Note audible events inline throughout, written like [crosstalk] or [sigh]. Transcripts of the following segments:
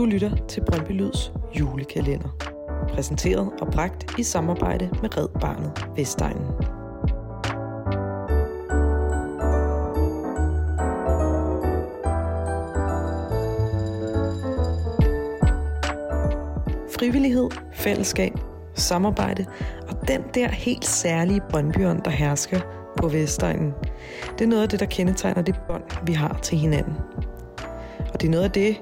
Du lytter til Brøndby Lyds julekalender. Præsenteret og bragt i samarbejde med Red Barnet Vestegnen. Frivillighed, fællesskab, samarbejde og den der helt særlige Brøndbyånd, der hersker på Vestegnen. Det er noget af det, der kendetegner det bånd, vi har til hinanden. Og det er noget af det,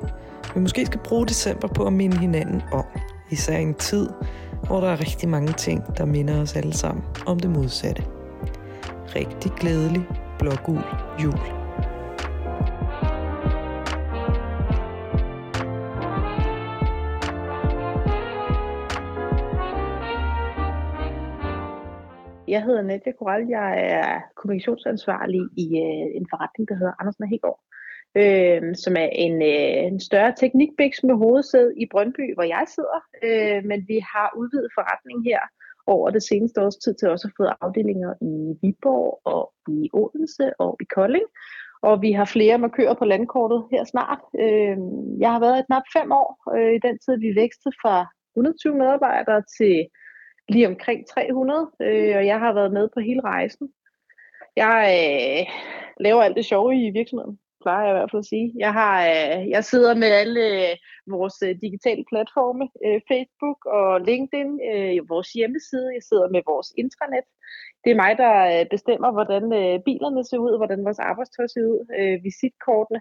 vi måske skal bruge december på at minde hinanden om. Især i en tid, hvor der er rigtig mange ting, der minder os alle sammen om det modsatte. Rigtig glædelig blågul jul. Jeg hedder Nadia Koral. Jeg er kommunikationsansvarlig i øh, en forretning, der hedder Andersen Hegård, øh, som er en, øh, en større teknikbiks med hovedsæde i Brøndby, hvor jeg sidder. Øh, men vi har udvidet forretning her over det seneste års tid til også at få afdelinger i Viborg og i Odense og i Kolding. Og vi har flere markører på landkortet her snart. Øh, jeg har været i knap fem år øh, i den tid, vi vækstede fra 120 medarbejdere til lige omkring 300, øh, og jeg har været med på hele rejsen. Jeg øh, laver alt det sjove i virksomheden, plejer jeg i hvert fald at sige. Jeg, har, øh, jeg sidder med alle øh, vores øh, digitale platforme, øh, Facebook og LinkedIn, øh, vores hjemmeside, jeg sidder med vores intranet. Det er mig, der øh, bestemmer, hvordan øh, bilerne ser ud, hvordan vores arbejdstøj ser ud, øh, visitkortene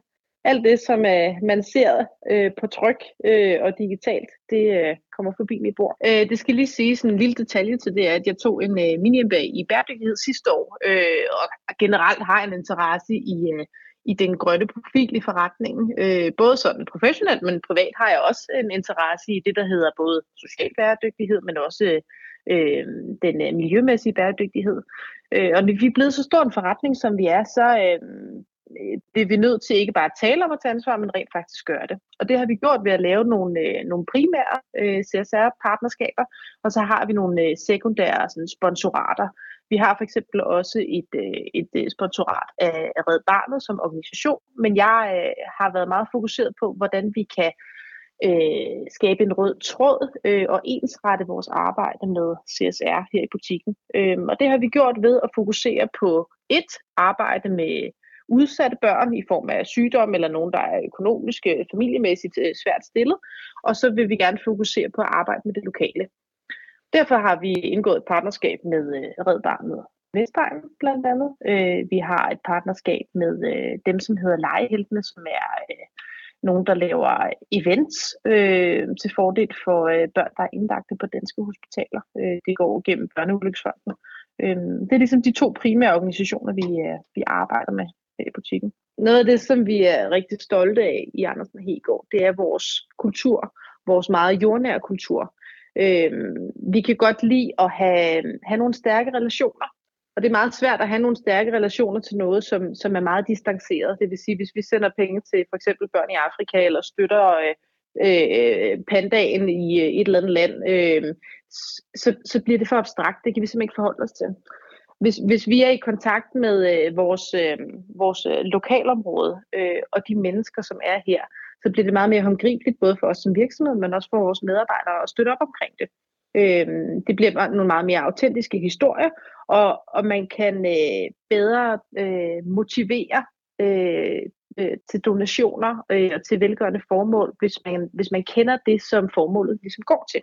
alt det, som øh, man ser øh, på tryk øh, og digitalt, det øh, kommer forbi mit bord. Øh, det skal lige sige sådan en lille detalje til det, at jeg tog en øh, mini i bæredygtighed sidste år, øh, og generelt har en interesse i, øh, i den grønne profil i forretningen. Øh, både sådan professionelt, men privat har jeg også en interesse i det, der hedder både social bæredygtighed, men også øh, den øh, miljømæssige bæredygtighed. Øh, og når vi er blevet så stor en forretning, som vi er, så, øh, det er vi nødt til ikke bare at tale om at tage ansvar, men rent faktisk gøre det. Og det har vi gjort ved at lave nogle, øh, nogle primære øh, CSR-partnerskaber, og så har vi nogle øh, sekundære sådan, sponsorater. Vi har for eksempel også et, øh, et øh, sponsorat af Red Barnet som organisation, men jeg øh, har været meget fokuseret på, hvordan vi kan øh, skabe en rød tråd øh, og ensrette vores arbejde med CSR her i butikken. Øh, og det har vi gjort ved at fokusere på et arbejde med udsatte børn i form af sygdom eller nogen, der er økonomisk, familiemæssigt svært stillet. Og så vil vi gerne fokusere på at arbejde med det lokale. Derfor har vi indgået et partnerskab med øh, Red Barnet Vestegn blandt andet. Øh, vi har et partnerskab med øh, dem, som hedder Legeheltene, som er øh, nogen, der laver events øh, til fordel for øh, børn, der er indlagte på danske hospitaler. Øh, det går gennem Børneulykkesfonden. Øh, det er ligesom de to primære organisationer, vi, øh, vi arbejder med i butikken. Noget af det, som vi er rigtig stolte af i Andersen Hegård, det er vores kultur, vores meget jordnære kultur. Øhm, vi kan godt lide at have, have nogle stærke relationer, og det er meget svært at have nogle stærke relationer til noget, som, som er meget distanceret. Det vil sige, hvis vi sender penge til for eksempel børn i Afrika, eller støtter øh, øh, pandaen i øh, et eller andet land, øh, så, så bliver det for abstrakt. Det kan vi simpelthen ikke forholde os til hvis, hvis vi er i kontakt med øh, vores, øh, vores øh, lokalområde øh, og de mennesker, som er her, så bliver det meget mere håndgribeligt, både for os som virksomhed, men også for vores medarbejdere at støtte op omkring det. Øh, det bliver nogle meget mere autentiske historier, og, og man kan øh, bedre øh, motivere øh, øh, til donationer øh, og til velgørende formål, hvis man, hvis man kender det, som formålet ligesom går til.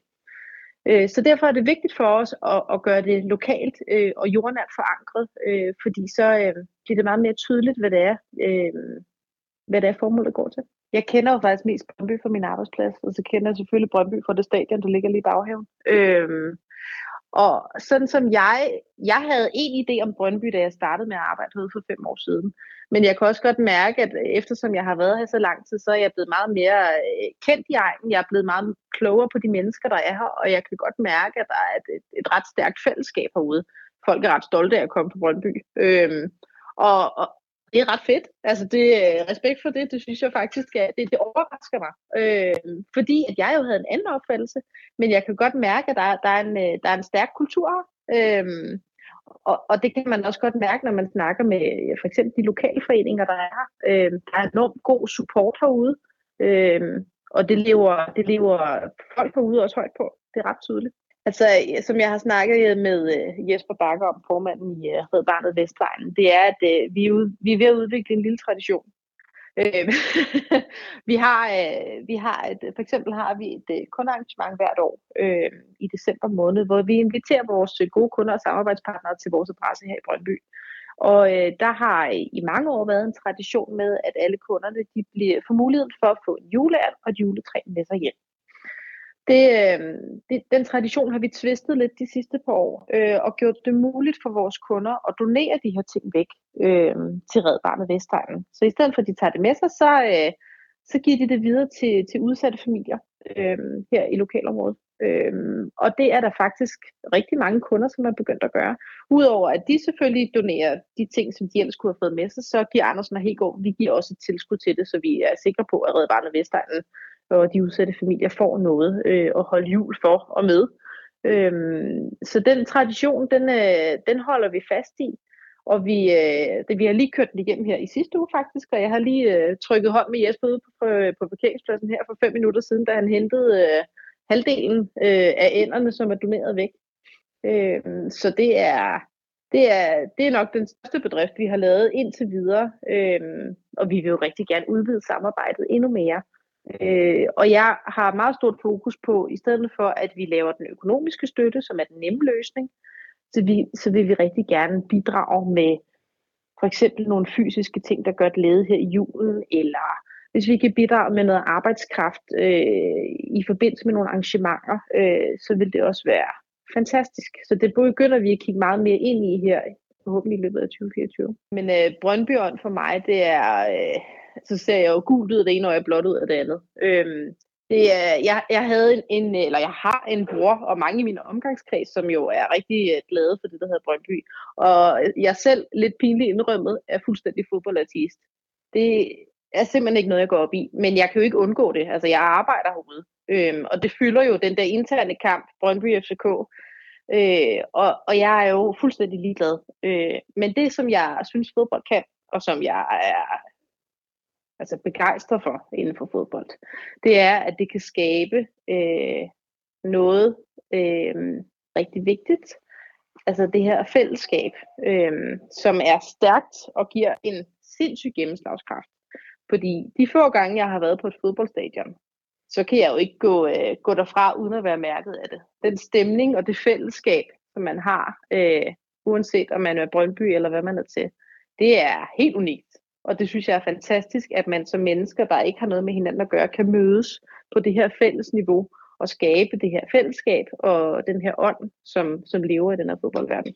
Øh, så derfor er det vigtigt for os at, at gøre det lokalt øh, og jordnært forankret, øh, fordi så øh, bliver det meget mere tydeligt, hvad det er, øh, hvad det er formålet går til. Jeg kender jo faktisk mest Brøndby fra min arbejdsplads, og så kender jeg selvfølgelig Brøndby fra det stadion, der ligger lige i baghaven. Øhm, og sådan som jeg, jeg havde en idé om Brøndby, da jeg startede med at arbejde herude for fem år siden. Men jeg kan også godt mærke, at eftersom jeg har været her så lang tid, så er jeg blevet meget mere øh, kendt i egen. Jeg er blevet meget klogere på de mennesker, der er her, og jeg kan godt mærke, at der er et, et, et ret stærkt fællesskab herude. Folk er ret stolte af at komme på Brøndby. Øhm, og, og det er ret fedt. Altså det, øh, respekt for det, det synes jeg faktisk, er, det, det overrasker mig. Øh, fordi at jeg jo havde en anden opfattelse, men jeg kan godt mærke, at der, der, er, en, øh, der er en stærk kultur. Øh, og, og det kan man også godt mærke, når man snakker med øh, for eksempel de lokale foreninger, der er. Øh, der er enormt god support herude. Øh, og det lever, det lever folk herude også højt på. Det er ret tydeligt. Altså, som jeg har snakket med øh, Jesper Bakker om, formanden i øh, Red Barnet Vestegnen, det er, at øh, vi, er vi er ved at udvikle en lille tradition. [laughs] Vi har, vi har et, for eksempel har vi et kundearrangement hvert år øh, i december måned, hvor vi inviterer vores gode kunder og samarbejdspartnere til vores adresse her i Brøndby. Og øh, der har i mange år været en tradition med, at alle kunderne de bliver, får muligheden for at få en juleand og et juletræ med sig hjem. Det, øh, det, den tradition har vi tvistet lidt de sidste par år, øh, og gjort det muligt for vores kunder at donere de her ting væk øh, til Red Barnet Vestegnen. Så i stedet for at de tager det med sig, så, øh, så giver de det videre til, til udsatte familier øh, her i lokalområdet. Øhm, og det er der faktisk rigtig mange kunder, som er begyndt at gøre. Udover at de selvfølgelig donerer de ting, som de ellers kunne have fået med sig, så giver Andersen og Hegård, vi giver også et tilskud til det, så vi er sikre på, at Red Barnet Vestegnen og de udsatte familier får noget øh, at holde jul for og med. Øhm, så den tradition, den, øh, den holder vi fast i. Og vi, øh, det, vi har lige kørt den igennem her i sidste uge faktisk, og jeg har lige øh, trykket hånd med Jesper ude på, på, på parkeringspladsen her for fem minutter siden, da han hentede øh, halvdelen øh, af ænderne, som er doneret væk. Øh, så det er, det, er, det er nok den største bedrift, vi har lavet indtil videre, øh, og vi vil jo rigtig gerne udvide samarbejdet endnu mere. Øh, og jeg har meget stort fokus på, i stedet for at vi laver den økonomiske støtte, som er den nemme løsning, så, vi, så vil vi rigtig gerne bidrage med for eksempel nogle fysiske ting, der gør et lede her i julen, eller hvis vi kan bidrage med noget arbejdskraft øh, i forbindelse med nogle arrangementer, øh, så vil det også være fantastisk. Så det begynder vi at kigge meget mere ind i her, forhåbentlig i løbet af 2024. Men øh, Brøndbyånd for mig, det er, øh, så ser jeg jo gult ud af det ene, og jeg blåt ud af det andet. Øhm, det er, jeg, jeg havde en, en, eller jeg har en bror, og mange i min omgangskreds, som jo er rigtig øh, glade for det, der hedder Brøndby. Og jeg selv, lidt pinligt indrømmet, er fuldstændig fodboldartist. Det, er simpelthen ikke noget, jeg går op i. Men jeg kan jo ikke undgå det. Altså, jeg arbejder herude. Øhm, og det fylder jo den der interne kamp, Brøndby FCK. Øh, og, og jeg er jo fuldstændig ligeglad. Øh, men det, som jeg synes fodbold kan, og som jeg er altså begejstret for inden for fodbold, det er, at det kan skabe øh, noget øh, rigtig vigtigt. Altså det her fællesskab, øh, som er stærkt og giver en sindssyg gennemslagskraft. Fordi de få gange, jeg har været på et fodboldstadion, så kan jeg jo ikke gå, øh, gå derfra uden at være mærket af det. Den stemning og det fællesskab, som man har, øh, uanset om man er Brøndby eller hvad man er til, det er helt unikt. Og det synes jeg er fantastisk, at man som mennesker, der ikke har noget med hinanden at gøre, kan mødes på det her fælles niveau og skabe det her fællesskab og den her ånd, som, som lever i den her fodboldverden.